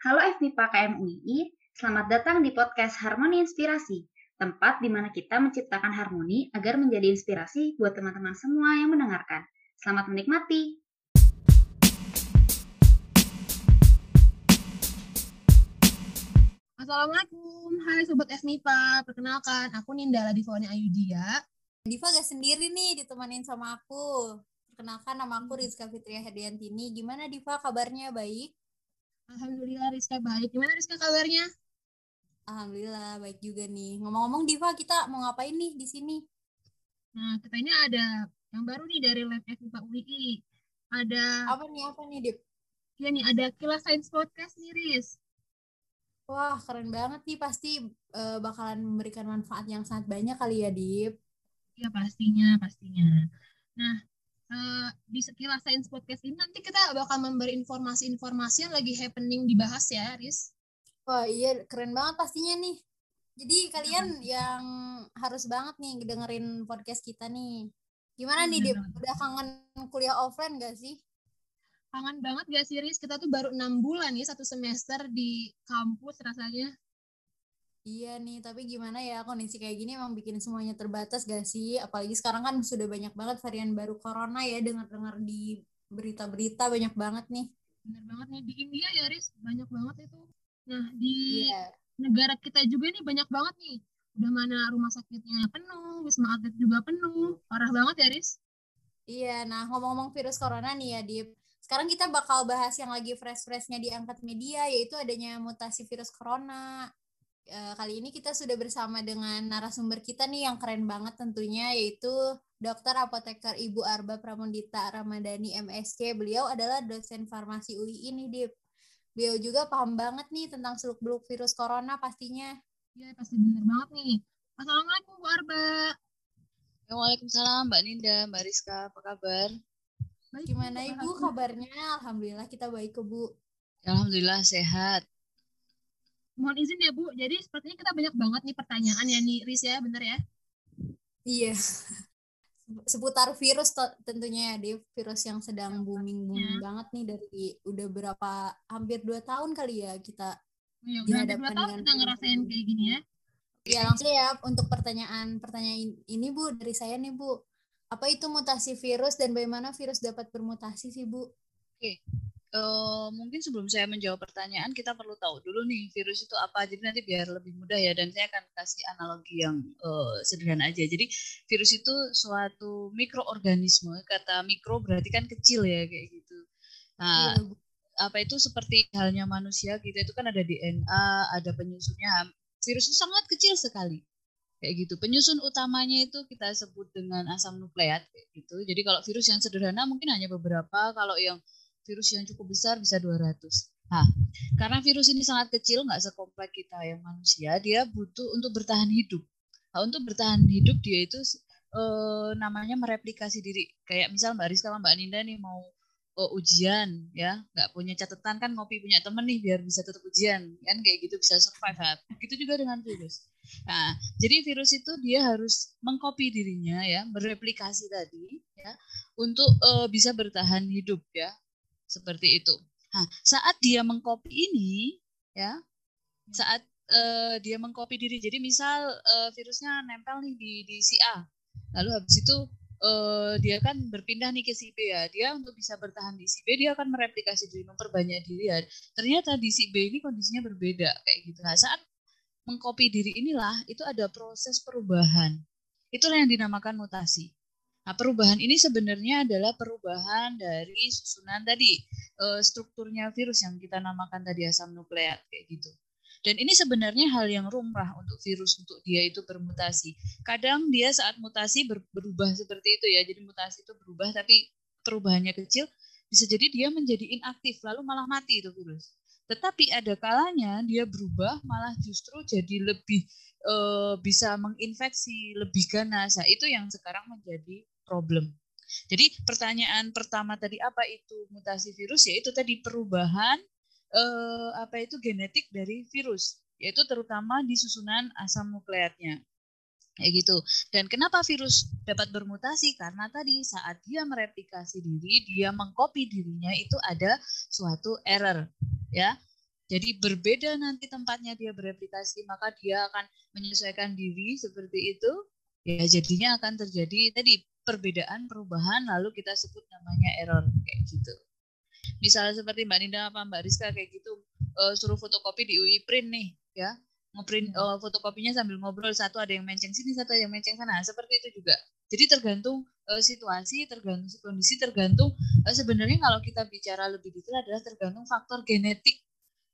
Halo FMIPA KMUI, selamat datang di podcast Harmoni Inspirasi, tempat di mana kita menciptakan harmoni agar menjadi inspirasi buat teman-teman semua yang mendengarkan. Selamat menikmati! Assalamualaikum, hai Sobat FMIPA, perkenalkan aku Nindala Divani Ayudia. Diva gak sendiri nih ditemanin sama aku. Perkenalkan nama aku Rizka Fitria Herdiantini. Gimana Diva kabarnya baik? Alhamdulillah Rizka baik. Gimana Rizka kabarnya? Alhamdulillah baik juga nih. Ngomong-ngomong Diva, kita mau ngapain nih di sini? Nah, kita ini ada yang baru nih dari Lab FMIPA UI. Ada Apa nih apa nih Dip? ya nih ada Kilas Science Podcast nih Riz. Wah keren banget nih pasti eh, bakalan memberikan manfaat yang sangat banyak kali ya Dip. Ya pastinya, pastinya. Nah, eh, di Kilas Science Podcast ini nanti kita bakal memberi informasi-informasi yang lagi happening dibahas ya, Riz. Wah iya keren banget pastinya nih. Jadi kalian yang harus banget nih dengerin podcast kita nih. Gimana nih Dip? Bener. Udah kangen kuliah offline gak sih? Kangen banget gak sih, Riz? Kita tuh baru enam bulan nih, satu semester di kampus rasanya. Iya nih, tapi gimana ya kondisi kayak gini emang bikin semuanya terbatas gak sih? Apalagi sekarang kan sudah banyak banget varian baru corona ya, dengar-dengar di berita-berita banyak banget nih. Bener banget nih, di India ya, Riz. Banyak banget itu. Nah, di Iya. negara kita juga nih banyak banget nih. Udah mana rumah sakitnya penuh, Wisma Atlet juga penuh. Parah banget ya, Riz. Iya, nah ngomong-ngomong virus corona nih ya, Dip. Sekarang kita bakal bahas yang lagi fresh-freshnya diangkat media, yaitu adanya mutasi virus corona. Eh, kali ini kita sudah bersama dengan narasumber kita nih yang keren banget tentunya, yaitu Dokter Apoteker Ibu Arba Pramundita Ramadhani MSc. Beliau adalah dosen farmasi UI ini, Dip. Beliau juga paham banget nih tentang seluk-beluk virus corona pastinya. Ya, pasti bener banget nih. Assalamualaikum, Bu Arba. Waalaikumsalam Mbak Ninda, Mbak Rizka, apa kabar? Baik, Gimana Bu. Ibu kabarnya? Alhamdulillah kita baik ke Bu. Alhamdulillah sehat. Mohon izin ya, Bu. Jadi sepertinya kita banyak banget nih pertanyaan ya nih, Riz ya, bener ya? Iya. Seputar virus tentunya ya, Dev. Virus yang sedang booming-booming Iya. banget nih dari udah berapa, hampir dua tahun kali ya kita. Ya, udah ada Dihadapkan tahun dengan kita ngerasain kayak gini ya. Ya langsung ya untuk pertanyaan-pertanyaan ini Bu, dari saya nih Bu. Apa itu mutasi virus dan bagaimana virus dapat bermutasi sih Bu? Eh, mungkin sebelum saya menjawab pertanyaan, kita perlu tahu dulu nih virus itu apa. Jadi nanti biar lebih mudah ya. Dan saya akan kasih analogi yang eh, sederhana aja. Jadi virus itu suatu mikroorganisme. Kata mikro berarti kan kecil ya kayak gitu. Nah, Bu. apa itu seperti halnya manusia gitu itu kan ada DNA, ada penyusunnya. Virus itu sangat kecil sekali. Kayak gitu. Penyusun utamanya itu kita sebut dengan asam nukleat kayak gitu. Jadi kalau virus yang sederhana mungkin hanya beberapa, kalau yang virus yang cukup besar bisa 200. Nah, karena virus ini sangat kecil, nggak sekompleks kita yang manusia, dia butuh untuk bertahan hidup. Nah, untuk bertahan hidup dia itu eh, namanya mereplikasi diri. Kayak misal Mbak Rizka Mbak Ninda nih mau oh, ujian ya nggak punya catatan kan ngopi punya temen nih biar bisa tetap ujian kan kayak gitu bisa survive ya. Begitu juga dengan virus nah jadi virus itu dia harus mengcopy dirinya ya bereplikasi tadi ya untuk eh, bisa bertahan hidup ya seperti itu nah saat dia mengcopy ini ya saat eh, dia mengcopy diri jadi misal eh, virusnya nempel nih di di si A lalu habis itu eh, dia kan berpindah nih ke si B ya. Dia untuk bisa bertahan di si B dia akan mereplikasi diri, memperbanyak diri ya. Ternyata di si B ini kondisinya berbeda kayak gitu. Nah, saat mengcopy diri inilah itu ada proses perubahan. Itulah yang dinamakan mutasi. Nah, perubahan ini sebenarnya adalah perubahan dari susunan tadi eh, strukturnya virus yang kita namakan tadi asam nukleat kayak gitu. Dan ini sebenarnya hal yang lumrah untuk virus untuk dia itu bermutasi. Kadang dia saat mutasi ber- berubah seperti itu ya. Jadi mutasi itu berubah tapi perubahannya kecil bisa jadi dia menjadi inaktif lalu malah mati itu virus. Tetapi ada kalanya dia berubah malah justru jadi lebih eh, bisa menginfeksi, lebih ganas. Nah, itu yang sekarang menjadi problem. Jadi pertanyaan pertama tadi apa itu mutasi virus? Yaitu tadi perubahan eh, apa itu genetik dari virus, yaitu terutama di susunan asam nukleatnya. Kayak gitu. Dan kenapa virus dapat bermutasi? Karena tadi saat dia mereplikasi diri, dia mengcopy dirinya itu ada suatu error, ya. Jadi berbeda nanti tempatnya dia bereplikasi, maka dia akan menyesuaikan diri seperti itu. Ya jadinya akan terjadi tadi perbedaan perubahan lalu kita sebut namanya error kayak gitu. Misalnya seperti Mbak Ninda apa Mbak Rizka kayak gitu uh, suruh fotokopi di UI print nih ya ngeprint uh, fotokopinya sambil ngobrol satu ada yang menceng sini satu ada yang menceng sana seperti itu juga jadi tergantung uh, situasi tergantung kondisi tergantung uh, sebenarnya kalau kita bicara lebih detail adalah tergantung faktor genetik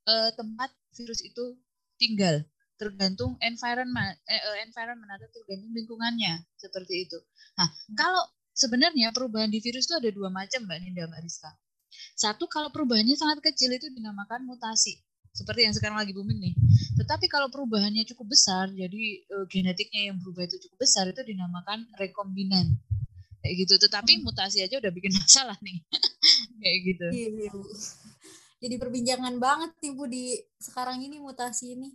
uh, tempat virus itu tinggal. Tergantung environment eh, environment atau tergantung lingkungannya seperti itu. Nah kalau sebenarnya perubahan di virus itu ada dua macam mbak Ninda mbak Rizka. Satu kalau perubahannya sangat kecil itu dinamakan mutasi seperti yang sekarang lagi booming nih. Tetapi kalau perubahannya cukup besar, jadi uh, genetiknya yang berubah itu cukup besar, itu dinamakan rekombinan. Kayak gitu. Tetapi hmm. mutasi aja udah bikin masalah nih. Kayak gitu. Iya, iya, Jadi perbincangan banget nih Bu di sekarang ini mutasi ini.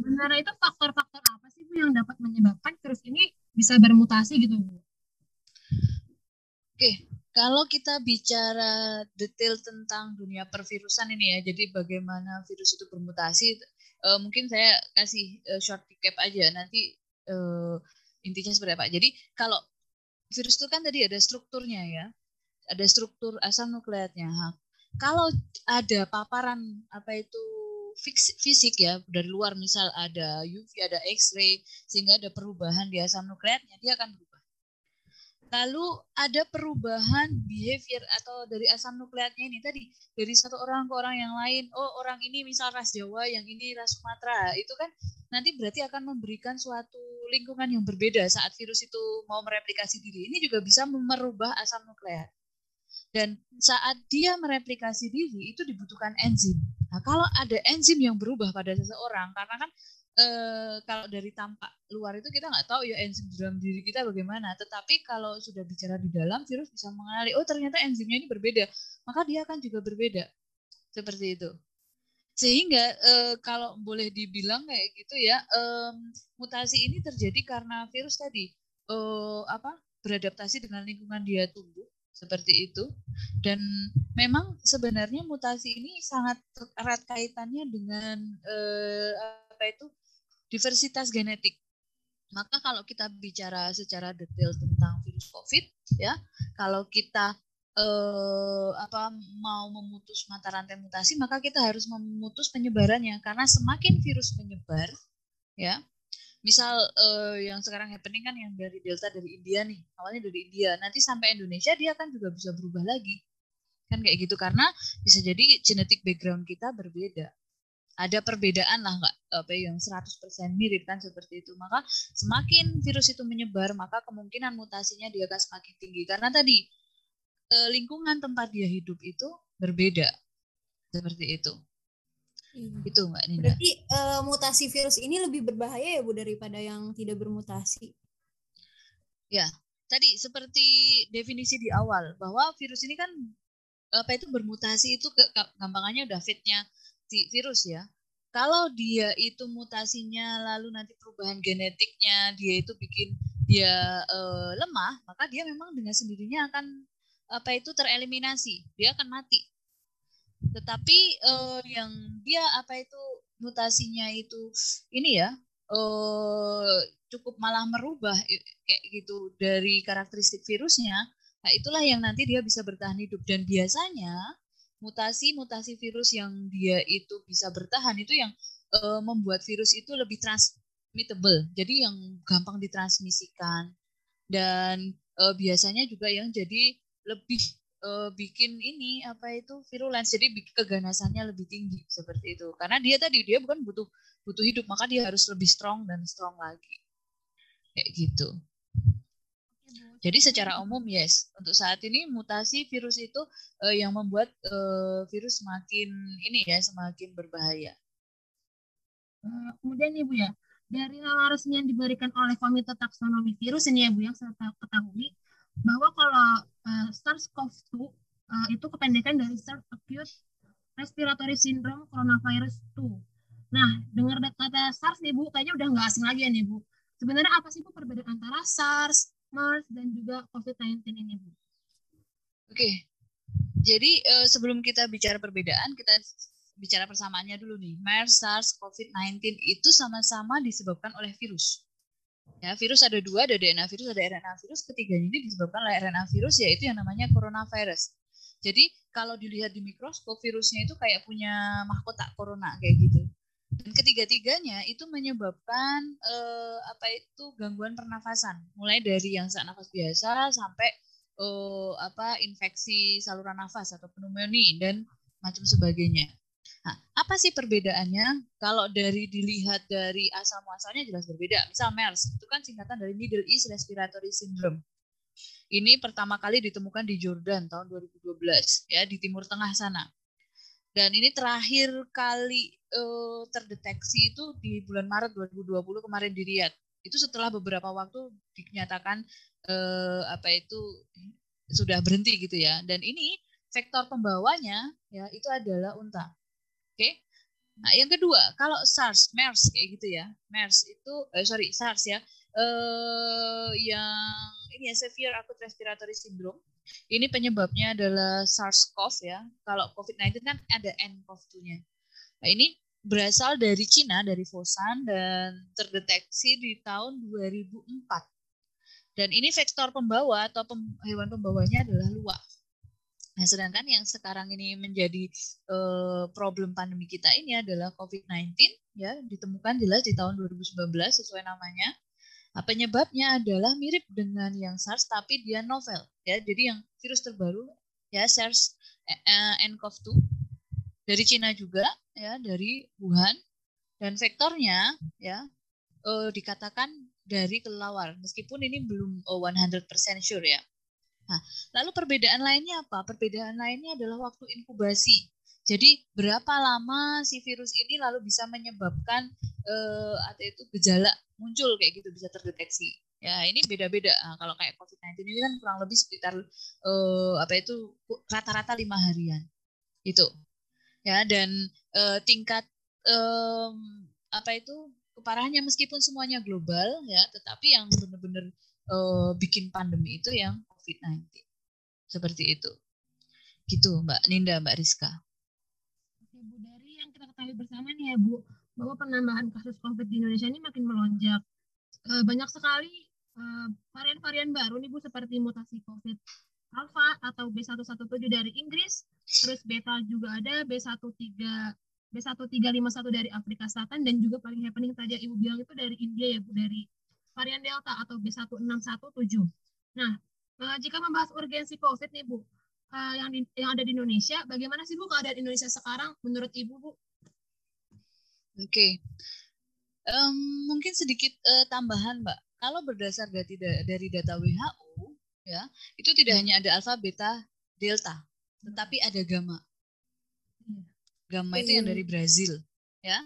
Sebenarnya itu faktor-faktor apa sih Bu yang dapat menyebabkan virus ini bisa bermutasi gitu Bu? Oke, kalau kita bicara detail tentang dunia pervirusan ini ya, jadi bagaimana virus itu bermutasi, uh, mungkin saya kasih uh, short recap aja nanti uh, intinya seperti apa. Jadi kalau virus itu kan tadi ada strukturnya ya, ada struktur asam nukleatnya. Kalau ada paparan apa itu fisik ya dari luar misal ada UV, ada X-ray sehingga ada perubahan di asam nukleatnya, dia akan Lalu ada perubahan behavior atau dari asam nukleatnya ini tadi dari satu orang ke orang yang lain. Oh orang ini misal ras Jawa, yang ini ras Sumatera. Itu kan nanti berarti akan memberikan suatu lingkungan yang berbeda saat virus itu mau mereplikasi diri. Ini juga bisa merubah asam nukleat. Dan saat dia mereplikasi diri itu dibutuhkan enzim. Nah kalau ada enzim yang berubah pada seseorang, karena kan eh, kalau dari tampak luar itu kita nggak tahu ya enzim di dalam diri kita bagaimana. Tetapi kalau sudah bicara di dalam, virus bisa mengenali, oh ternyata enzimnya ini berbeda, maka dia akan juga berbeda. Seperti itu. Sehingga eh, kalau boleh dibilang kayak gitu ya, eh, mutasi ini terjadi karena virus tadi eh, apa beradaptasi dengan lingkungan dia tumbuh seperti itu. Dan memang sebenarnya mutasi ini sangat erat kaitannya dengan eh, apa itu diversitas genetik. Maka kalau kita bicara secara detail tentang virus COVID, ya, kalau kita eh, apa mau memutus mata rantai mutasi, maka kita harus memutus penyebarannya. Karena semakin virus menyebar, ya, misal eh, yang sekarang happening kan yang dari Delta dari India nih, awalnya dari India, nanti sampai Indonesia dia kan juga bisa berubah lagi, kan kayak gitu karena bisa jadi genetik background kita berbeda ada perbedaan lah nggak apa yang 100% mirip kan seperti itu. Maka semakin virus itu menyebar maka kemungkinan mutasinya dia akan semakin tinggi. Karena tadi eh, lingkungan tempat dia hidup itu berbeda. Seperti itu. Hmm. itu mbak Nina berarti uh, mutasi virus ini lebih berbahaya ya bu daripada yang tidak bermutasi? Ya tadi seperti definisi di awal bahwa virus ini kan apa itu bermutasi itu gampangannya udah fitnya si virus ya. Kalau dia itu mutasinya lalu nanti perubahan genetiknya dia itu bikin dia e, lemah, maka dia memang dengan sendirinya akan apa itu tereliminasi, dia akan mati. Tetapi e, yang dia apa itu mutasinya itu ini ya e, cukup malah merubah kayak gitu dari karakteristik virusnya, nah itulah yang nanti dia bisa bertahan hidup dan biasanya mutasi-mutasi virus yang dia itu bisa bertahan itu yang uh, membuat virus itu lebih transmittable. Jadi yang gampang ditransmisikan dan uh, biasanya juga yang jadi lebih uh, bikin ini apa itu virulence. Jadi keganasannya lebih tinggi seperti itu. Karena dia tadi dia bukan butuh butuh hidup, maka dia harus lebih strong dan strong lagi. Kayak gitu. Jadi secara umum yes, untuk saat ini mutasi virus itu uh, yang membuat uh, virus semakin ini ya semakin berbahaya. Uh, kemudian ibu ya, dari nalar resmi yang diberikan oleh Komite Taksonomi Virus ini ya Bu yang saya ketahui bahwa kalau uh, SARS-CoV-2 uh, itu kependekan dari SARS Acute Respiratory Syndrome Coronavirus 2. Nah, dengar kata SARS nih Bu, kayaknya udah nggak asing lagi ya nih Bu. Sebenarnya apa sih Bu perbedaan antara SARS, MERS dan juga COVID-19 ini, Bu? Oke. Jadi uh, sebelum kita bicara perbedaan, kita bicara persamaannya dulu nih. MERS, SARS, COVID-19 itu sama-sama disebabkan oleh virus. Ya, virus ada dua, ada DNA virus, ada RNA virus. Ketiganya ini disebabkan oleh RNA virus, yaitu yang namanya coronavirus. Jadi kalau dilihat di mikroskop, virusnya itu kayak punya mahkota corona kayak gitu. Dan ketiga-tiganya itu menyebabkan eh, apa itu gangguan pernafasan, mulai dari yang sesak nafas biasa sampai eh, apa infeksi saluran nafas atau pneumonia dan macam sebagainya. Nah, apa sih perbedaannya? Kalau dari dilihat dari asal muasalnya jelas berbeda. Misal MERS itu kan singkatan dari Middle East Respiratory Syndrome. Ini pertama kali ditemukan di Jordan tahun 2012 ya di Timur Tengah sana. Dan ini terakhir kali uh, terdeteksi itu di bulan Maret 2020 kemarin di Riyadh. Itu setelah beberapa waktu dinyatakan uh, apa itu sudah berhenti gitu ya. Dan ini vektor pembawanya ya itu adalah unta. Oke. Nah, yang kedua, kalau SARS, MERS kayak gitu ya. MERS itu eh, sorry, SARS ya. Eh yang ini ya severe acute respiratory syndrome. Ini penyebabnya adalah SARS-CoV ya. Kalau COVID-19 kan ada nCoV-2-nya. Nah, ini berasal dari Cina, dari Fosan dan terdeteksi di tahun 2004. Dan ini vektor pembawa atau pem, hewan pembawanya adalah luwak. Nah, sedangkan yang sekarang ini menjadi uh, problem pandemi kita ini adalah COVID-19 ya, ditemukan jelas di tahun 2019 sesuai namanya. Nah, penyebabnya adalah mirip dengan yang SARS tapi dia novel ya. Jadi yang virus terbaru ya SARS uh, nCoV-2 dari Cina juga ya, dari Wuhan dan vektornya ya uh, dikatakan dari kelelawar meskipun ini belum uh, 100% sure ya. Nah, lalu perbedaan lainnya apa? Perbedaan lainnya adalah waktu inkubasi. Jadi berapa lama si virus ini lalu bisa menyebabkan eh, atau itu gejala muncul kayak gitu bisa terdeteksi. Ya ini beda-beda. Nah, kalau kayak COVID-19 ini kan kurang lebih sekitar eh, apa itu rata-rata lima harian. Itu ya dan eh, tingkat eh, apa itu keparahannya meskipun semuanya global ya, tetapi yang benar-benar eh, bikin pandemi itu yang COVID-19. Seperti itu. Gitu Mbak Ninda, Mbak Rizka. Oke Bu, dari yang kita ketahui bersama nih ya Bu, bahwa penambahan kasus COVID di Indonesia ini makin melonjak. E, banyak sekali varian-varian baru nih Bu, seperti mutasi COVID Alpha atau B117 dari Inggris, terus beta juga ada B13 B1351 dari Afrika Selatan dan juga paling happening tadi yang Ibu bilang itu dari India ya Bu, dari varian Delta atau B1617. Nah, Uh, jika membahas urgensi COVID nih Bu, uh, yang di, yang ada di Indonesia, bagaimana sih Bu keadaan Indonesia sekarang menurut Ibu Bu? Oke, okay. um, mungkin sedikit uh, tambahan Mbak. Kalau berdasar dari data WHO, ya itu tidak hanya ada alfa, beta, delta, tetapi ada gamma. Iya. Gamma itu yang dari Brazil, ya.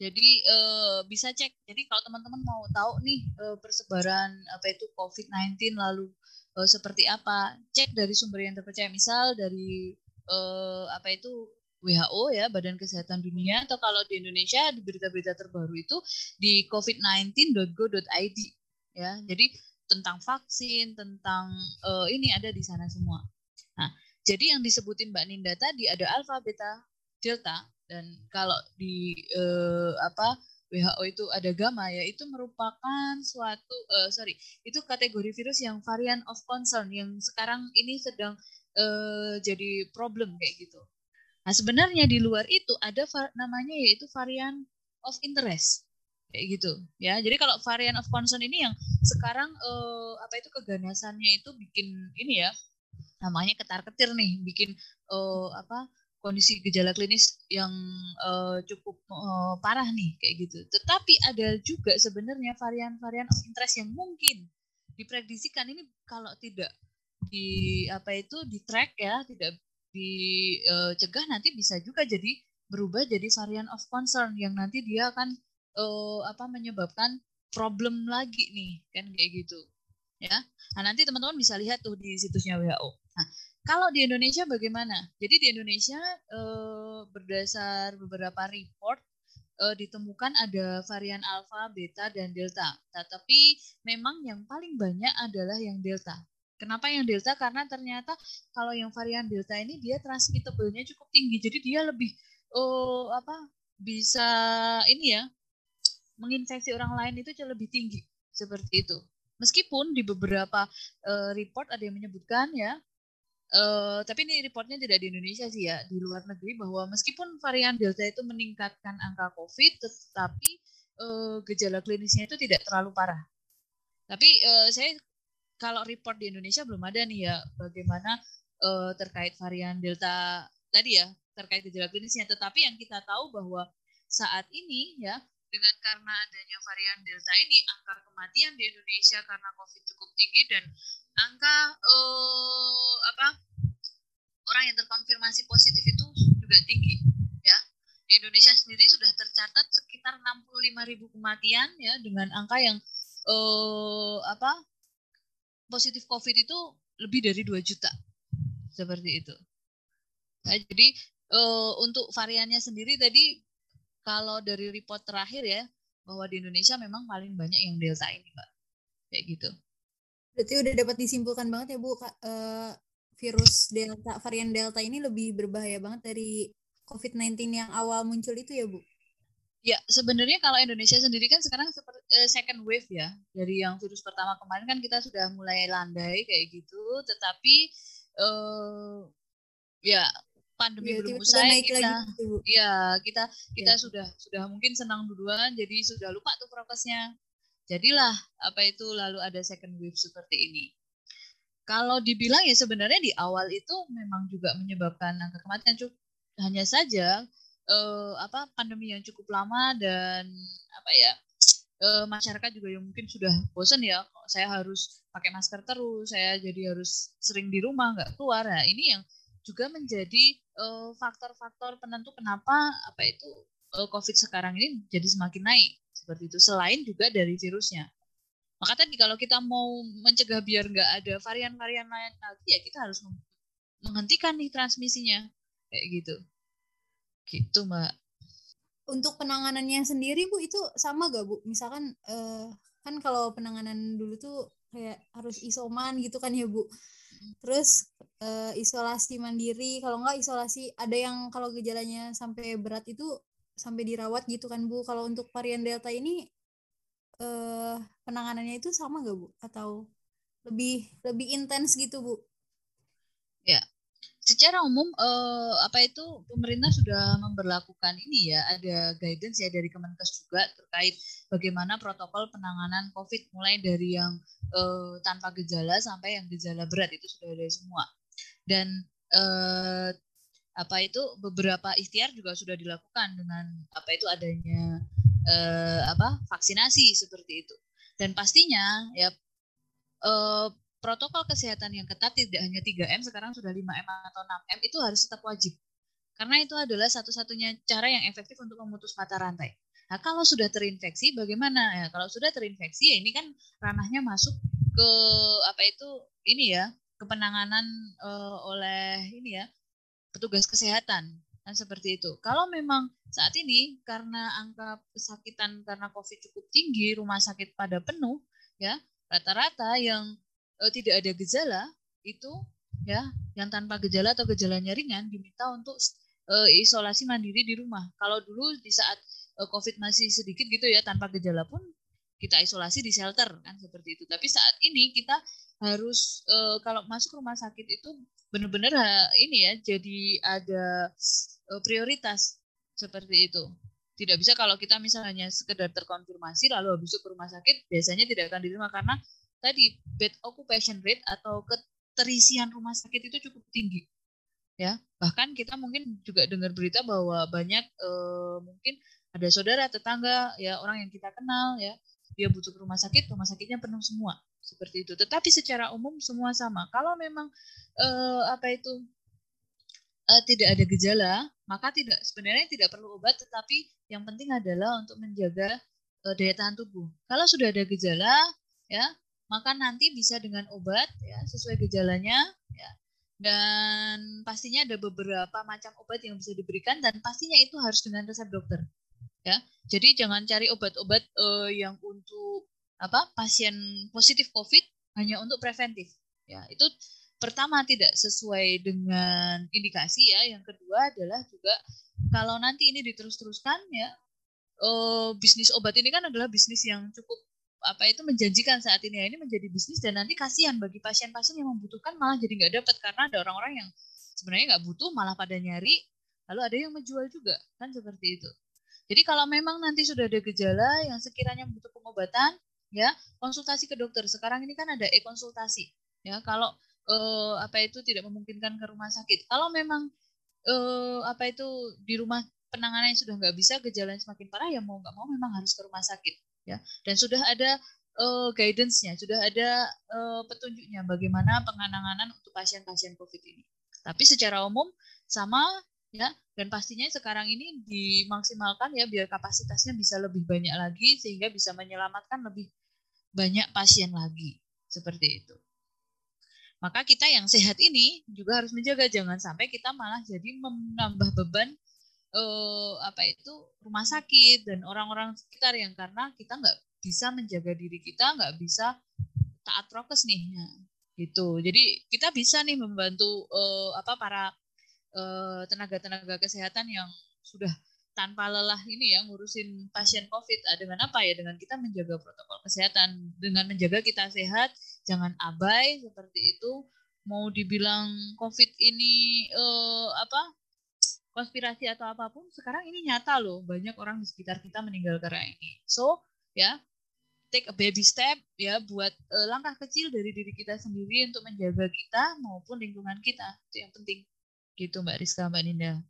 Jadi uh, bisa cek. Jadi kalau teman-teman mau tahu nih uh, persebaran apa itu COVID-19 lalu uh, seperti apa cek dari sumber yang terpercaya misal dari uh, apa itu WHO ya Badan Kesehatan Dunia atau kalau di Indonesia di berita-berita terbaru itu di covid19.go.id ya jadi tentang vaksin tentang uh, ini ada di sana semua nah jadi yang disebutin Mbak Ninda tadi ada alfa beta delta dan kalau di uh, apa WHO itu ada gamma ya itu merupakan suatu uh, sorry itu kategori virus yang varian of concern yang sekarang ini sedang uh, jadi problem kayak gitu. Nah sebenarnya di luar itu ada namanya yaitu varian of interest kayak gitu ya. Jadi kalau varian of concern ini yang sekarang uh, apa itu keganasannya itu bikin ini ya namanya ketar ketir nih bikin uh, apa kondisi gejala klinis yang uh, cukup uh, parah nih kayak gitu. Tetapi ada juga sebenarnya varian-varian of interest yang mungkin diprediksikan ini kalau tidak di apa itu di track ya, tidak dicegah uh, nanti bisa juga jadi berubah jadi varian of concern yang nanti dia akan uh, apa menyebabkan problem lagi nih kan kayak gitu ya. Nah, nanti teman-teman bisa lihat tuh di situsnya WHO. Nah, kalau di Indonesia bagaimana? Jadi di Indonesia eh, berdasar beberapa report eh, ditemukan ada varian alfa, beta, dan delta. Tetapi memang yang paling banyak adalah yang delta. Kenapa yang delta? Karena ternyata kalau yang varian delta ini dia transmittable-nya cukup tinggi. Jadi dia lebih oh apa bisa ini ya menginfeksi orang lain itu jauh lebih tinggi seperti itu. Meskipun di beberapa uh, report ada yang menyebutkan ya, uh, tapi ini reportnya tidak di Indonesia sih ya, di luar negeri bahwa meskipun varian Delta itu meningkatkan angka COVID, tetapi uh, gejala klinisnya itu tidak terlalu parah. Tapi uh, saya kalau report di Indonesia belum ada nih ya bagaimana uh, terkait varian Delta tadi ya terkait gejala klinisnya. Tetapi yang kita tahu bahwa saat ini ya dengan karena adanya varian Delta ini angka kematian di Indonesia karena COVID cukup tinggi dan angka uh, apa orang yang terkonfirmasi positif itu juga tinggi ya di Indonesia sendiri sudah tercatat sekitar 65 ribu kematian ya dengan angka yang uh, apa positif COVID itu lebih dari 2 juta seperti itu. Nah, jadi uh, untuk variannya sendiri tadi kalau dari report terakhir ya bahwa di Indonesia memang paling banyak yang delta ini, Mbak. Kayak gitu. Berarti udah dapat disimpulkan banget ya, Bu, uh, virus delta varian delta ini lebih berbahaya banget dari COVID-19 yang awal muncul itu ya, Bu? Ya, sebenarnya kalau Indonesia sendiri kan sekarang seperti uh, second wave ya. Dari yang virus pertama kemarin kan kita sudah mulai landai kayak gitu, tetapi uh, ya pandemi ya, belum usai kita gitu, ya kita kita ya. sudah sudah mungkin senang duluan jadi sudah lupa tuh prokesnya. Jadilah apa itu lalu ada second wave seperti ini. Kalau dibilang ya sebenarnya di awal itu memang juga menyebabkan angka kematian cukup hanya saja eh, apa pandemi yang cukup lama dan apa ya eh, masyarakat juga yang mungkin sudah bosan ya saya harus pakai masker terus saya jadi harus sering di rumah nggak keluar. Nah ini yang juga menjadi faktor faktor-faktor penentu kenapa apa itu uh, COVID sekarang ini jadi semakin naik seperti itu. Selain juga dari virusnya. Maka tadi kalau kita mau mencegah biar nggak ada varian-varian lain lagi ya kita harus menghentikan nih transmisinya kayak gitu. Gitu mbak. Untuk penanganannya sendiri bu itu sama gak bu? Misalkan uh, kan kalau penanganan dulu tuh kayak harus isoman gitu kan ya bu terus uh, isolasi mandiri kalau enggak isolasi ada yang kalau gejalanya sampai berat itu sampai dirawat gitu kan Bu? Kalau untuk varian delta ini uh, penanganannya itu sama gak Bu? Atau lebih lebih intens gitu Bu secara umum eh, apa itu pemerintah sudah memperlakukan ini ya ada guidance ya dari Kemenkes juga terkait bagaimana protokol penanganan COVID mulai dari yang eh, tanpa gejala sampai yang gejala berat itu sudah ada semua. Dan eh, apa itu beberapa ikhtiar juga sudah dilakukan dengan apa itu adanya eh, apa vaksinasi seperti itu. Dan pastinya ya eh, protokol kesehatan yang ketat tidak hanya 3M sekarang sudah 5M atau 6M itu harus tetap wajib. Karena itu adalah satu-satunya cara yang efektif untuk memutus mata rantai. Nah, kalau sudah terinfeksi bagaimana? Ya, kalau sudah terinfeksi ya ini kan ranahnya masuk ke apa itu ini ya, ke penanganan uh, oleh ini ya, petugas kesehatan. Kan seperti itu. Kalau memang saat ini karena angka kesakitan karena Covid cukup tinggi, rumah sakit pada penuh ya, rata-rata yang uh, tidak ada gejala itu ya yang tanpa gejala atau gejalanya ringan diminta untuk uh, isolasi mandiri di rumah. Kalau dulu di saat uh, COVID masih sedikit gitu ya tanpa gejala pun kita isolasi di shelter kan seperti itu. Tapi saat ini kita harus uh, kalau masuk rumah sakit itu benar-benar ini ya jadi ada uh, prioritas seperti itu. Tidak bisa kalau kita misalnya sekedar terkonfirmasi lalu habis itu ke rumah sakit biasanya tidak akan diterima karena tadi bed occupation rate atau keterisian rumah sakit itu cukup tinggi ya. Bahkan kita mungkin juga dengar berita bahwa banyak eh, mungkin ada saudara tetangga ya orang yang kita kenal ya dia butuh rumah sakit rumah sakitnya penuh semua seperti itu. Tetapi secara umum semua sama. Kalau memang eh, apa itu eh, tidak ada gejala maka tidak sebenarnya tidak perlu obat tetapi yang penting adalah untuk menjaga eh, daya tahan tubuh. Kalau sudah ada gejala ya maka nanti bisa dengan obat ya sesuai gejalanya ya. Dan pastinya ada beberapa macam obat yang bisa diberikan dan pastinya itu harus dengan resep dokter ya. Jadi jangan cari obat-obat uh, yang untuk apa pasien positif covid hanya untuk preventif ya. Itu pertama tidak sesuai dengan indikasi ya. Yang kedua adalah juga kalau nanti ini diterus-teruskan ya uh, bisnis obat ini kan adalah bisnis yang cukup apa itu menjanjikan saat ini ya ini menjadi bisnis dan nanti kasihan bagi pasien-pasien yang membutuhkan malah jadi nggak dapat karena ada orang-orang yang sebenarnya nggak butuh malah pada nyari lalu ada yang menjual juga kan seperti itu. Jadi kalau memang nanti sudah ada gejala yang sekiranya butuh pengobatan ya konsultasi ke dokter. Sekarang ini kan ada e-konsultasi ya kalau eh, apa itu tidak memungkinkan ke rumah sakit. Kalau memang eh, apa itu di rumah penanganannya sudah nggak bisa gejalanya semakin parah ya mau nggak mau memang harus ke rumah sakit ya. Dan sudah ada uh, guidance-nya sudah ada uh, petunjuknya bagaimana penanganan untuk pasien-pasien COVID ini. Tapi secara umum sama ya. Dan pastinya sekarang ini dimaksimalkan ya biar kapasitasnya bisa lebih banyak lagi sehingga bisa menyelamatkan lebih banyak pasien lagi. Seperti itu. Maka kita yang sehat ini juga harus menjaga. Jangan sampai kita malah jadi menambah beban eh, apa itu rumah sakit dan orang-orang sekitar yang karena kita nggak bisa menjaga diri kita nggak bisa taat prokes nih ya, gitu. Jadi kita bisa nih membantu eh, apa para eh, tenaga-tenaga kesehatan yang sudah tanpa lelah ini ya ngurusin pasien COVID ah, dengan apa ya? Dengan kita menjaga protokol kesehatan dengan menjaga kita sehat jangan abai seperti itu. Mau dibilang COVID ini eh, apa konspirasi atau apa pun sekarang ini nyata loh banyak orang di sekitar kita meninggal karena ini. So ya take a baby step ya buat uh, langkah kecil dari diri kita sendiri untuk menjaga kita maupun lingkungan kita. Itu yang penting. Gitu mbak Rizka mbak Ninda.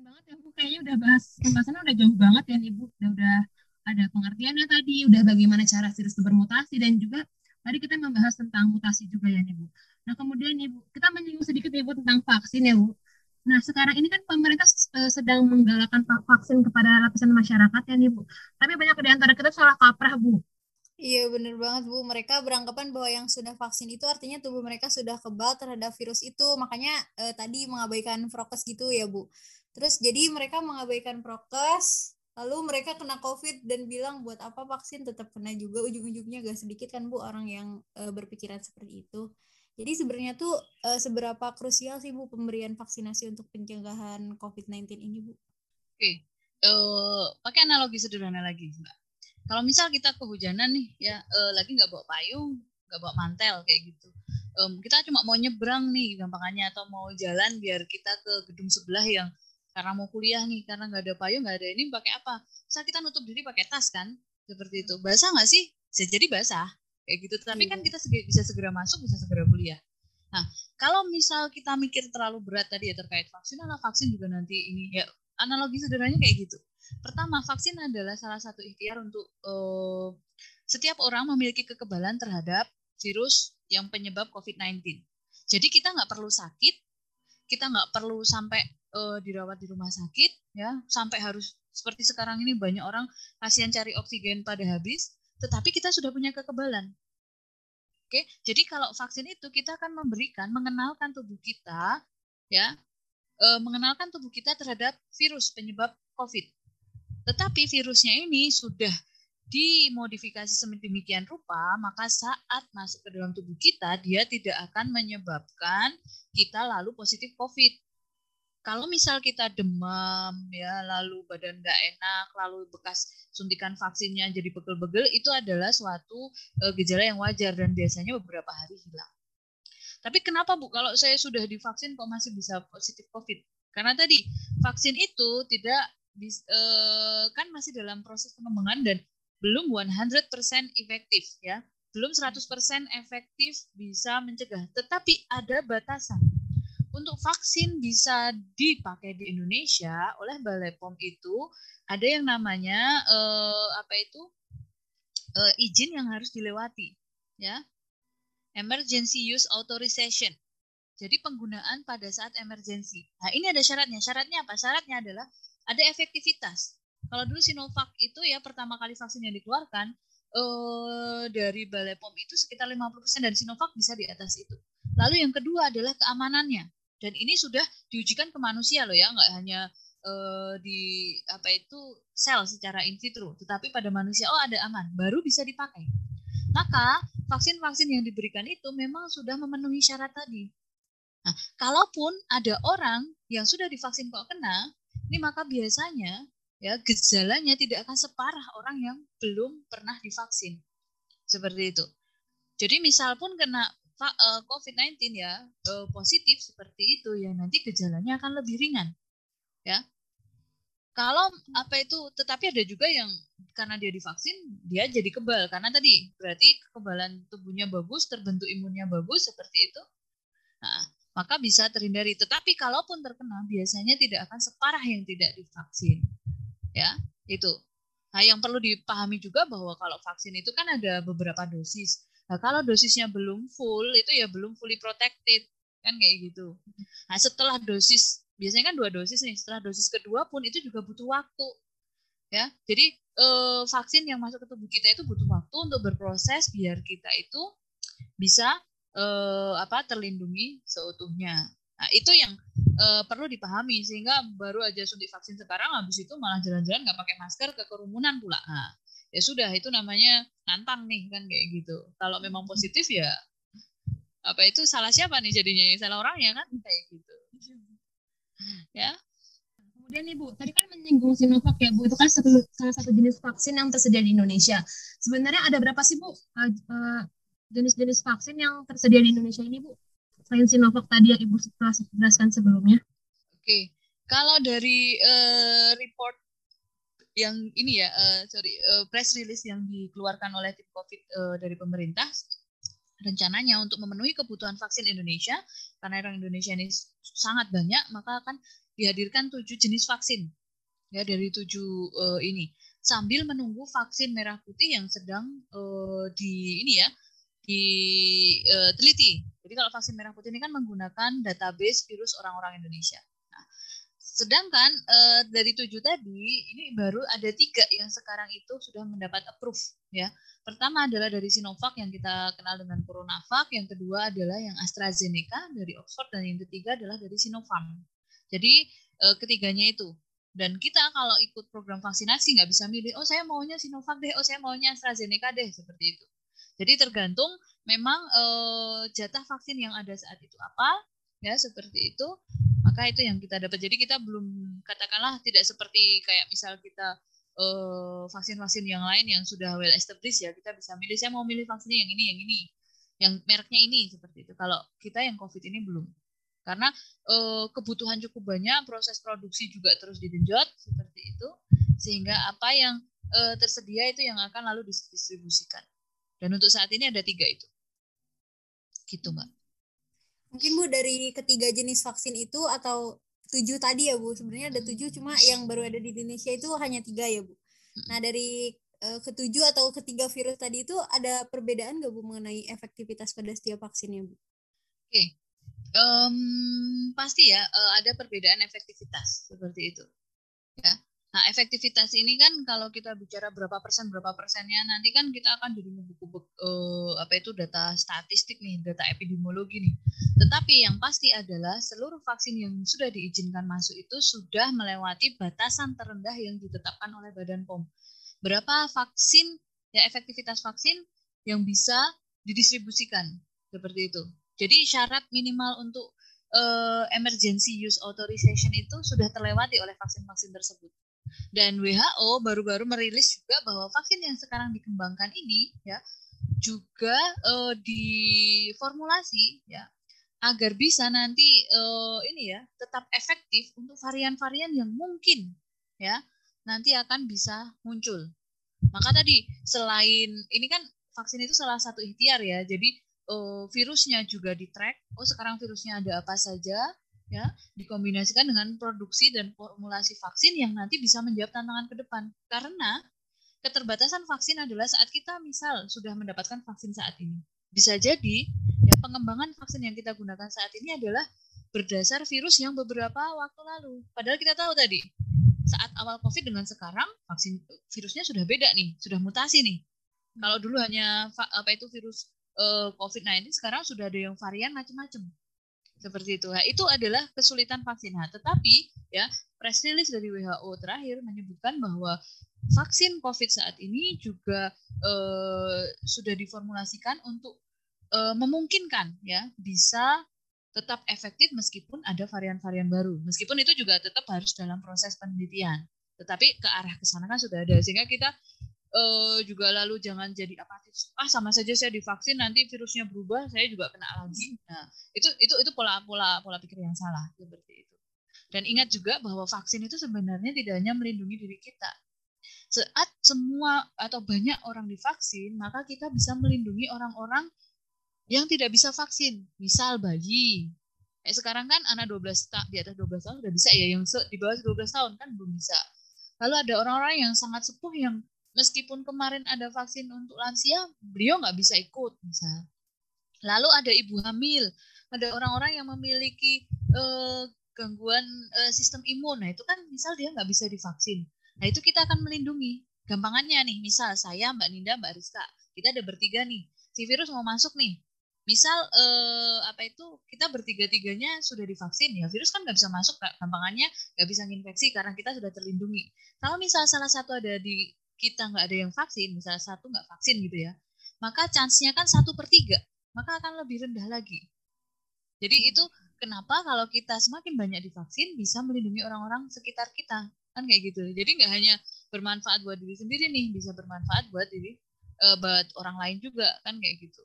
Banget ya bu. Kayaknya udah bahas pembahasannya udah jauh banget ya nih udah, udah ada pengertiannya tadi udah bagaimana cara virus bermutasi dan juga tadi kita membahas tentang mutasi juga ya nih bu. Nah kemudian nih kita menyinggung sedikit nih bu tentang vaksin ya bu Nah, sekarang ini kan pemerintah uh, sedang menggalakkan vaksin kepada lapisan masyarakat ya nih, Bu. Tapi banyak di antara kita salah kaprah, Bu. Iya bener banget Bu, mereka beranggapan bahwa yang sudah vaksin itu artinya tubuh mereka sudah kebal terhadap virus itu, makanya eh, tadi mengabaikan prokes gitu ya Bu. Terus jadi mereka mengabaikan prokes, lalu mereka kena COVID dan bilang buat apa vaksin tetap kena juga, ujung-ujungnya gak sedikit kan Bu orang yang eh, berpikiran seperti itu. Jadi sebenarnya tuh uh, seberapa krusial sih Bu pemberian vaksinasi untuk pencegahan COVID-19 ini Bu? Oke, okay. uh, eh, pakai analogi sederhana lagi Mbak. Kalau misal kita kehujanan nih ya uh, lagi nggak bawa payung, nggak bawa mantel kayak gitu. Um, kita cuma mau nyebrang nih gampangannya atau mau jalan biar kita ke gedung sebelah yang karena mau kuliah nih karena nggak ada payung nggak ada ini pakai apa? Misal kita nutup diri pakai tas kan seperti itu. Basah nggak sih? Bisa jadi basah kayak gitu. Tapi kan iya. kita bisa segera masuk bisa segera kuliah. Nah kalau misal kita mikir terlalu berat tadi ya terkait vaksin ala vaksin juga nanti ini ya analogi sederhananya kayak gitu. Pertama vaksin adalah salah satu ikhtiar untuk uh, setiap orang memiliki kekebalan terhadap virus yang penyebab COVID-19 jadi kita nggak perlu sakit kita nggak perlu sampai uh, dirawat di rumah sakit ya sampai harus seperti sekarang ini banyak orang pasien cari oksigen pada habis tetapi kita sudah punya kekebalan. Oke, jadi kalau vaksin itu kita akan memberikan, mengenalkan tubuh kita, ya, e, mengenalkan tubuh kita terhadap virus penyebab COVID. Tetapi virusnya ini sudah dimodifikasi sedemikian rupa, maka saat masuk ke dalam tubuh kita, dia tidak akan menyebabkan kita lalu positif COVID kalau misal kita demam ya lalu badan nggak enak lalu bekas suntikan vaksinnya jadi pegel-pegel itu adalah suatu uh, gejala yang wajar dan biasanya beberapa hari hilang. Tapi kenapa bu kalau saya sudah divaksin kok masih bisa positif covid? Karena tadi vaksin itu tidak uh, kan masih dalam proses pengembangan dan belum 100% efektif ya. Belum 100% efektif bisa mencegah tetapi ada batasan untuk vaksin bisa dipakai di Indonesia oleh Balai POM itu ada yang namanya eh, apa itu eh, izin yang harus dilewati, ya. Emergency Use Authorization. Jadi penggunaan pada saat emergensi. Nah ini ada syaratnya. Syaratnya apa? Syaratnya adalah ada efektivitas. Kalau dulu Sinovac itu ya pertama kali vaksin yang dikeluarkan eh, dari Balai POM itu sekitar 50% dari Sinovac bisa di atas itu. Lalu yang kedua adalah keamanannya. Dan ini sudah diujikan ke manusia loh ya, nggak hanya uh, di apa itu sel secara in vitro, tetapi pada manusia oh ada aman, baru bisa dipakai. Maka vaksin-vaksin yang diberikan itu memang sudah memenuhi syarat tadi. Nah, kalaupun ada orang yang sudah divaksin kok kena, ini maka biasanya ya gejalanya tidak akan separah orang yang belum pernah divaksin. Seperti itu. Jadi misal pun kena eh, COVID-19 ya eh, positif seperti itu ya nanti gejalanya akan lebih ringan. Ya. Kalau apa itu tetapi ada juga yang karena dia divaksin dia jadi kebal karena tadi berarti kekebalan tubuhnya bagus, terbentuk imunnya bagus seperti itu. Nah, maka bisa terhindari. Tetapi kalaupun terkena biasanya tidak akan separah yang tidak divaksin ya itu nah yang perlu dipahami juga bahwa kalau vaksin itu kan ada beberapa dosis nah kalau dosisnya belum full itu ya belum fully protected kan kayak gitu. Nah setelah dosis biasanya kan dua dosis nih setelah dosis kedua pun itu juga butuh waktu ya. Jadi eh, vaksin yang masuk ke tubuh kita itu butuh waktu untuk berproses biar kita itu bisa eh, apa terlindungi seutuhnya. Nah itu yang uh, perlu dipahami sehingga baru aja suntik vaksin sekarang habis itu malah jalan-jalan nggak pakai masker ke kerumunan pula. Nah, ya sudah itu namanya nantang nih kan kayak gitu kalau memang positif ya apa itu salah siapa nih jadinya salah orang ya kan kayak gitu ya Kemudian nih Bu, tadi kan menyinggung Sinovac ya Bu, itu kan satu, salah satu jenis vaksin yang tersedia di Indonesia. Sebenarnya ada berapa sih Bu eh, eh, jenis-jenis vaksin yang tersedia di Indonesia ini Bu? selain Sinovac tadi yang Ibu jelaskan sebelumnya? Oke, kalau dari uh, report yang ini ya, uh, sorry, uh, press release yang dikeluarkan oleh tim COVID uh, dari pemerintah, rencananya untuk memenuhi kebutuhan vaksin Indonesia, karena orang Indonesia ini sangat banyak, maka akan dihadirkan tujuh jenis vaksin ya dari tujuh uh, ini sambil menunggu vaksin merah putih yang sedang uh, di ini ya diteliti. Jadi kalau vaksin merah putih ini kan menggunakan database virus orang-orang Indonesia. Sedangkan uh, dari tujuh tadi ini baru ada tiga yang sekarang itu sudah mendapat approve ya. Pertama adalah dari Sinovac yang kita kenal dengan CoronaVac, yang kedua adalah yang AstraZeneca dari Oxford dan yang ketiga adalah dari Sinopharm. Jadi uh, ketiganya itu dan kita kalau ikut program vaksinasi nggak bisa milih oh saya maunya Sinovac deh oh saya maunya AstraZeneca deh seperti itu jadi tergantung memang eh, jatah vaksin yang ada saat itu apa, ya seperti itu. Maka itu yang kita dapat. Jadi kita belum katakanlah tidak seperti kayak misal kita eh, vaksin-vaksin yang lain yang sudah well established ya kita bisa milih saya mau milih vaksin yang ini yang ini yang mereknya ini seperti itu kalau kita yang covid ini belum karena eh, kebutuhan cukup banyak proses produksi juga terus digenjot seperti itu sehingga apa yang eh, tersedia itu yang akan lalu didistribusikan dan untuk saat ini ada tiga itu. Gitu, Mbak. Mungkin Bu dari ketiga jenis vaksin itu atau tujuh tadi ya Bu, sebenarnya ada tujuh cuma yang baru ada di Indonesia itu hanya tiga ya Bu. Nah dari uh, ketujuh atau ketiga virus tadi itu ada perbedaan nggak Bu mengenai efektivitas pada setiap vaksinnya Bu? Oke, okay. um, pasti ya uh, ada perbedaan efektivitas seperti itu. Nah, efektivitas ini kan kalau kita bicara berapa persen berapa persennya nanti kan kita akan jadi buku uh, apa itu data statistik nih, data epidemiologi nih. Tetapi yang pasti adalah seluruh vaksin yang sudah diizinkan masuk itu sudah melewati batasan terendah yang ditetapkan oleh Badan POM. Berapa vaksin ya efektivitas vaksin yang bisa didistribusikan seperti itu. Jadi syarat minimal untuk uh, emergency use authorization itu sudah terlewati oleh vaksin-vaksin tersebut. Dan WHO baru-baru merilis juga bahwa vaksin yang sekarang dikembangkan ini ya juga uh, diformulasi ya agar bisa nanti uh, ini ya tetap efektif untuk varian-varian yang mungkin ya nanti akan bisa muncul. Maka tadi selain ini kan vaksin itu salah satu ikhtiar ya. Jadi uh, virusnya juga di track. Oh sekarang virusnya ada apa saja ya dikombinasikan dengan produksi dan formulasi vaksin yang nanti bisa menjawab tantangan ke depan. Karena keterbatasan vaksin adalah saat kita misal sudah mendapatkan vaksin saat ini. Bisa jadi ya pengembangan vaksin yang kita gunakan saat ini adalah berdasar virus yang beberapa waktu lalu. Padahal kita tahu tadi saat awal covid dengan sekarang vaksin virusnya sudah beda nih sudah mutasi nih. Kalau dulu hanya apa itu virus uh, covid-19 sekarang sudah ada yang varian macam-macam seperti itu. Nah, itu adalah kesulitan vaksin. Nah, tetapi ya press release dari WHO terakhir menyebutkan bahwa vaksin COVID saat ini juga eh, sudah diformulasikan untuk eh, memungkinkan ya bisa tetap efektif meskipun ada varian-varian baru. Meskipun itu juga tetap harus dalam proses penelitian. Tetapi ke arah ke sana kan sudah ada sehingga kita uh, juga lalu jangan jadi apatis. Ah sama saja saya divaksin nanti virusnya berubah, saya juga kena lagi. Nah, itu itu itu pola pola pola pikir yang salah seperti itu. Dan ingat juga bahwa vaksin itu sebenarnya tidak hanya melindungi diri kita. Saat semua atau banyak orang divaksin, maka kita bisa melindungi orang-orang yang tidak bisa vaksin, misal bayi. Eh, sekarang kan anak 12 tak di atas 12 tahun sudah bisa ya, yang di bawah 12 tahun kan belum bisa. Lalu ada orang-orang yang sangat sepuh yang meskipun kemarin ada vaksin untuk lansia, beliau nggak bisa ikut misal. Lalu ada ibu hamil, ada orang-orang yang memiliki eh, gangguan eh, sistem imun. Nah itu kan misal dia nggak bisa divaksin. Nah itu kita akan melindungi. Gampangannya nih, misal saya, Mbak Ninda, Mbak Rizka, kita ada bertiga nih. Si virus mau masuk nih, misal eh, apa itu kita bertiga-tiganya sudah divaksin ya virus kan nggak bisa masuk gampangannya nggak bisa nginfeksi karena kita sudah terlindungi kalau misal salah satu ada di kita nggak ada yang vaksin misalnya satu nggak vaksin gitu ya maka chance-nya kan satu per tiga maka akan lebih rendah lagi. Jadi itu kenapa kalau kita semakin banyak divaksin bisa melindungi orang-orang sekitar kita kan kayak gitu. Jadi nggak hanya bermanfaat buat diri sendiri nih bisa bermanfaat buat diri uh, buat orang lain juga kan kayak gitu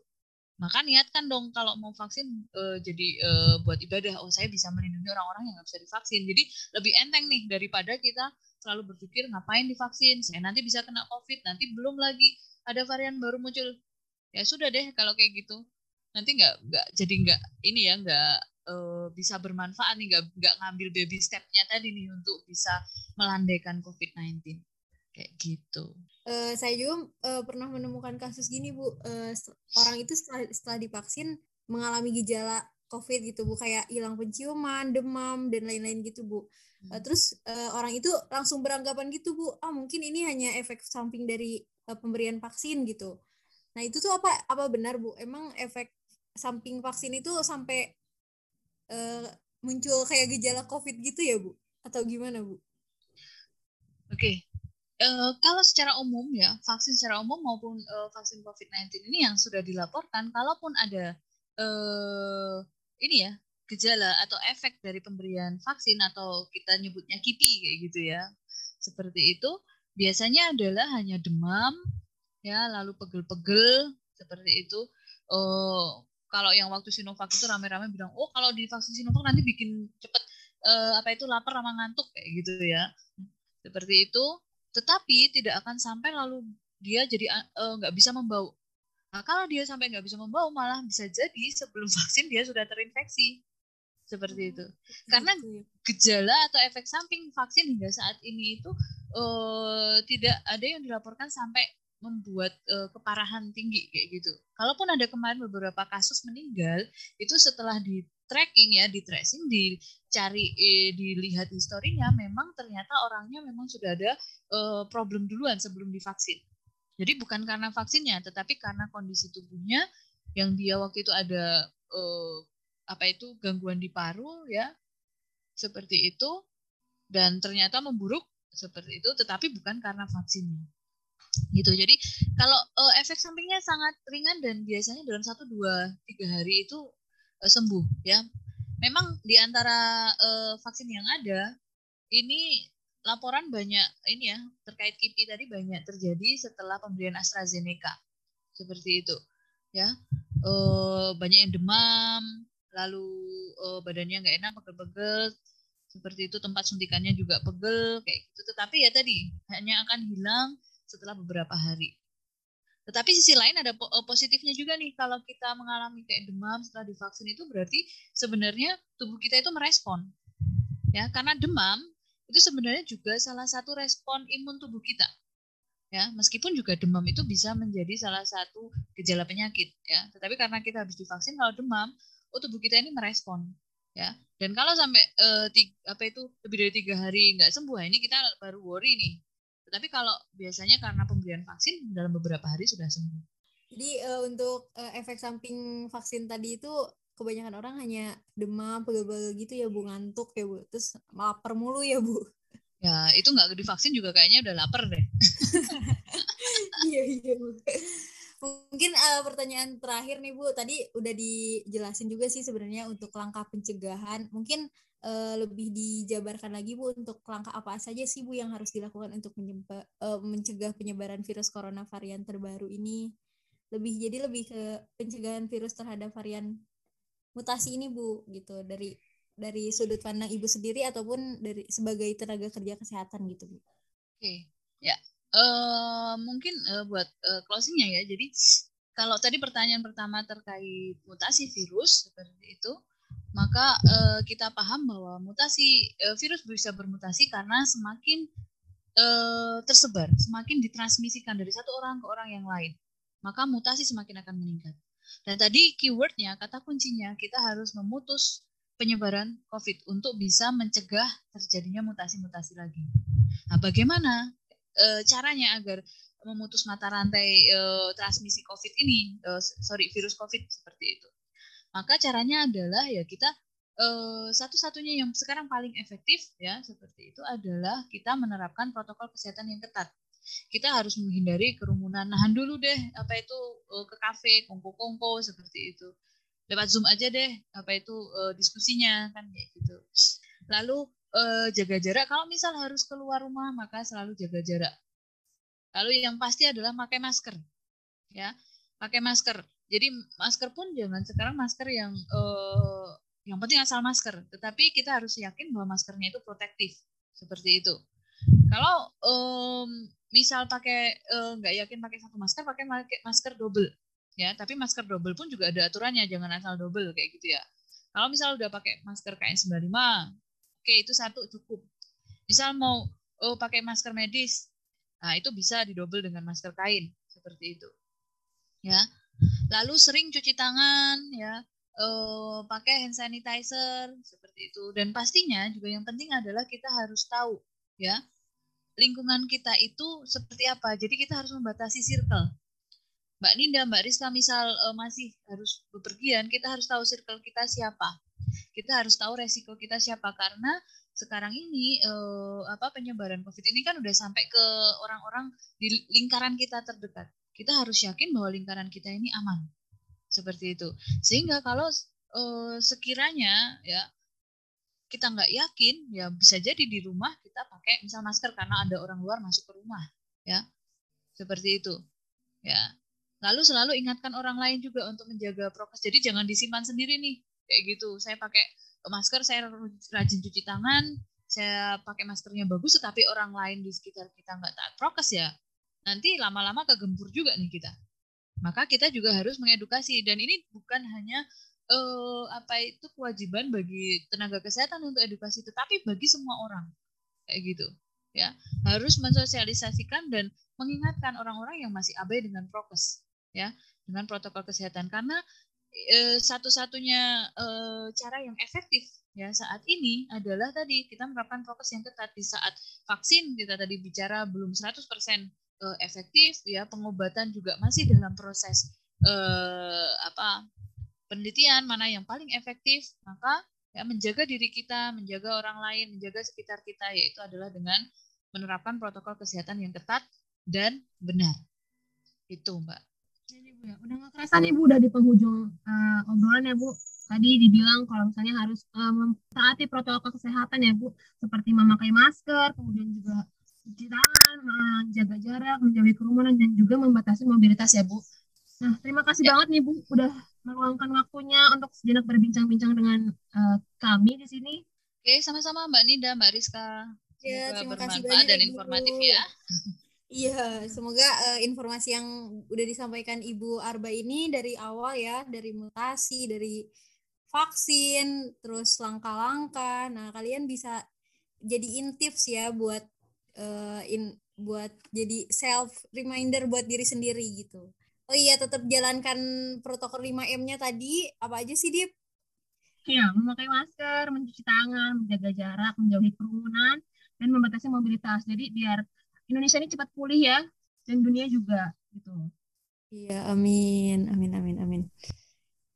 maka niatkan dong kalau mau vaksin uh, jadi uh, buat ibadah. Oh saya bisa melindungi orang-orang yang nggak bisa divaksin. Jadi lebih enteng nih daripada kita selalu berpikir ngapain divaksin? Saya nanti bisa kena covid nanti belum lagi ada varian baru muncul. Ya sudah deh kalau kayak gitu. Nanti nggak nggak jadi nggak ini ya nggak uh, bisa bermanfaat nih nggak nggak ngambil baby stepnya tadi nih untuk bisa melandaikan covid 19 kayak gitu. Uh, saya juga uh, pernah menemukan kasus gini bu, uh, orang itu setelah setelah divaksin mengalami gejala COVID gitu bu, kayak hilang penciuman, demam dan lain-lain gitu bu. Uh, terus uh, orang itu langsung beranggapan gitu bu, ah mungkin ini hanya efek samping dari uh, pemberian vaksin gitu. Nah itu tuh apa apa benar bu? Emang efek samping vaksin itu sampai uh, muncul kayak gejala COVID gitu ya bu? Atau gimana bu? Oke, uh, kalau secara umum ya, vaksin secara umum maupun uh, vaksin COVID-19 ini yang sudah dilaporkan, kalaupun ada uh, ini ya gejala atau efek dari pemberian vaksin atau kita nyebutnya KIPI kayak gitu ya, seperti itu biasanya adalah hanya demam, ya lalu pegel-pegel seperti itu. Uh, kalau yang waktu Sinovac itu rame-rame bilang, oh kalau divaksin Sinovac nanti bikin cepet apa itu lapar sama ngantuk kayak gitu ya. Seperti itu tetapi tidak akan sampai lalu dia jadi eh, nggak uh, bisa membau. Nah, kalau dia sampai nggak bisa membau, malah bisa jadi sebelum vaksin dia sudah terinfeksi. Seperti itu. Karena gejala atau efek samping vaksin hingga saat ini itu uh, tidak ada yang dilaporkan sampai membuat uh, keparahan tinggi kayak gitu. Kalaupun ada kemarin beberapa kasus meninggal, itu setelah di tracking ya, di tracing, dicari, eh, dilihat historinya, memang ternyata orangnya memang sudah ada eh, problem duluan sebelum divaksin. Jadi bukan karena vaksinnya, tetapi karena kondisi tubuhnya yang dia waktu itu ada eh, apa itu gangguan di paru ya, seperti itu, dan ternyata memburuk seperti itu, tetapi bukan karena vaksinnya gitu jadi kalau uh, efek sampingnya sangat ringan dan biasanya dalam satu dua tiga hari itu sembuh ya. Memang di antara uh, vaksin yang ada ini laporan banyak ini ya terkait KIPI tadi banyak terjadi setelah pemberian AstraZeneca. Seperti itu ya. Uh, banyak yang demam lalu uh, badannya nggak enak pegel-pegel. Seperti itu tempat suntikannya juga pegel kayak gitu. Tetapi ya tadi hanya akan hilang setelah beberapa hari tetapi sisi lain ada eh, positifnya juga nih kalau kita mengalami kayak demam setelah divaksin itu berarti sebenarnya tubuh kita itu merespon. Ya, karena demam itu sebenarnya juga salah satu respon imun tubuh kita. Ya, meskipun juga demam itu bisa menjadi salah satu gejala penyakit ya. Tetapi karena kita habis divaksin kalau demam, oh tubuh kita ini merespon ya. Dan kalau sampai uh, tiga, apa itu lebih dari tiga hari nggak sembuh, ini kita baru worry nih tetapi kalau biasanya karena pemberian vaksin dalam beberapa hari sudah sembuh. Jadi uh, untuk uh, efek samping vaksin tadi itu kebanyakan orang hanya demam, pegel-pegel gitu ya Bu, ngantuk ya Bu. Terus lapar mulu ya Bu. Ya, itu nggak divaksin juga kayaknya udah lapar deh. iya, iya Bu. mungkin uh, pertanyaan terakhir nih Bu, tadi udah dijelasin juga sih sebenarnya untuk langkah pencegahan. Mungkin uh, lebih dijabarkan lagi Bu untuk langkah apa saja sih Bu yang harus dilakukan untuk uh, mencegah penyebaran virus corona varian terbaru ini. Lebih jadi lebih ke pencegahan virus terhadap varian mutasi ini Bu gitu dari dari sudut pandang Ibu sendiri ataupun dari sebagai tenaga kerja kesehatan gitu Bu. Oke, ya uh, mungkin uh, buat uh, closingnya ya. Jadi kalau tadi pertanyaan pertama terkait mutasi virus seperti itu, maka uh, kita paham bahwa mutasi uh, virus bisa bermutasi karena semakin uh, tersebar, semakin ditransmisikan dari satu orang ke orang yang lain, maka mutasi semakin akan meningkat. Dan tadi keywordnya, kata kuncinya, kita harus memutus penyebaran COVID untuk bisa mencegah terjadinya mutasi-mutasi lagi. Nah, bagaimana e, caranya agar memutus mata rantai e, transmisi COVID ini, e, sorry virus COVID seperti itu. Maka caranya adalah ya kita e, satu-satunya yang sekarang paling efektif ya seperti itu adalah kita menerapkan protokol kesehatan yang ketat. Kita harus menghindari kerumunan. Nahan dulu deh apa itu e, ke kafe, kongko-kongko seperti itu. Lewat Zoom aja deh apa itu e, diskusinya kan kayak gitu. Lalu jaga jarak. Kalau misal harus keluar rumah, maka selalu jaga jarak. Lalu yang pasti adalah pakai masker. Ya, pakai masker. Jadi masker pun jangan sekarang masker yang uh, yang penting asal masker, tetapi kita harus yakin bahwa maskernya itu protektif. Seperti itu. Kalau um, misal pakai nggak uh, yakin pakai satu masker, pakai masker double. Ya, tapi masker double pun juga ada aturannya, jangan asal double kayak gitu ya. Kalau misal udah pakai masker KN95, Oke, itu satu cukup. Misal mau oh, pakai masker medis, nah itu bisa didobel dengan masker kain seperti itu. Ya. Lalu sering cuci tangan, ya, oh, pakai hand sanitizer seperti itu. Dan pastinya juga yang penting adalah kita harus tahu, ya, lingkungan kita itu seperti apa. Jadi kita harus membatasi circle. Mbak Ninda, Mbak Rizka misal uh, masih harus bepergian, kita harus tahu circle kita siapa kita harus tahu resiko kita siapa karena sekarang ini eh, apa penyebaran COVID ini kan udah sampai ke orang-orang di lingkaran kita terdekat. Kita harus yakin bahwa lingkaran kita ini aman. Seperti itu. Sehingga kalau eh, sekiranya ya kita nggak yakin, ya bisa jadi di rumah kita pakai misal masker karena ada orang luar masuk ke rumah, ya. Seperti itu. Ya. Lalu selalu ingatkan orang lain juga untuk menjaga prokes. Jadi jangan disimpan sendiri nih kayak gitu saya pakai masker saya rajin cuci tangan saya pakai maskernya bagus tetapi orang lain di sekitar kita nggak taat prokes ya nanti lama-lama kegempur juga nih kita. Maka kita juga harus mengedukasi. Dan ini bukan hanya uh, apa itu kewajiban bagi tenaga kesehatan untuk edukasi tetapi bagi semua orang. Kayak gitu ya. Harus mensosialisasikan dan mengingatkan orang-orang yang masih abai dengan prokes ya dengan protokol kesehatan. Karena Eh, satu-satunya uh, cara yang efektif ya saat ini adalah tadi kita menerapkan prokes yang ketat. Di saat vaksin kita tadi bicara belum 100% uh, efektif ya pengobatan juga masih dalam proses uh, apa penelitian mana yang paling efektif maka ya menjaga diri kita menjaga orang lain menjaga sekitar kita yaitu adalah dengan menerapkan protokol kesehatan yang ketat dan benar itu mbak ya. Udah gak kerasa nih Bu udah di penghujung uh, obrolan ya Bu. Tadi dibilang kalau misalnya harus uh, mentaati protokol kesehatan ya Bu, seperti memakai masker, kemudian juga cuci tangan, jarak, menjauhi kerumunan dan juga membatasi mobilitas ya Bu. Nah, terima kasih ya. banget nih Bu udah meluangkan waktunya untuk sejenak berbincang-bincang dengan uh, kami di sini. Oke, sama-sama Mbak Nida, Mbak Rizka. Ya, terima kasih banyak dan informatif ya. Iya, semoga uh, informasi yang udah disampaikan Ibu Arba ini dari awal ya, dari mutasi, dari vaksin, terus langkah-langkah. Nah, kalian bisa jadi tips ya buat uh, in buat jadi self reminder buat diri sendiri gitu. Oh iya, tetap jalankan protokol 5M-nya tadi. Apa aja sih, Dip? Iya, memakai masker, mencuci tangan, menjaga jarak, menjauhi kerumunan, dan membatasi mobilitas. Jadi biar Indonesia ini cepat pulih ya dan dunia juga gitu. Iya, amin, amin, amin, amin.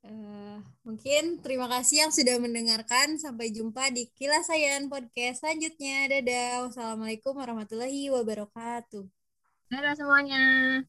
Uh, mungkin terima kasih yang sudah mendengarkan. Sampai jumpa di Kilasayan Podcast selanjutnya. Dadah. Wassalamualaikum warahmatullahi wabarakatuh. Dadah semuanya.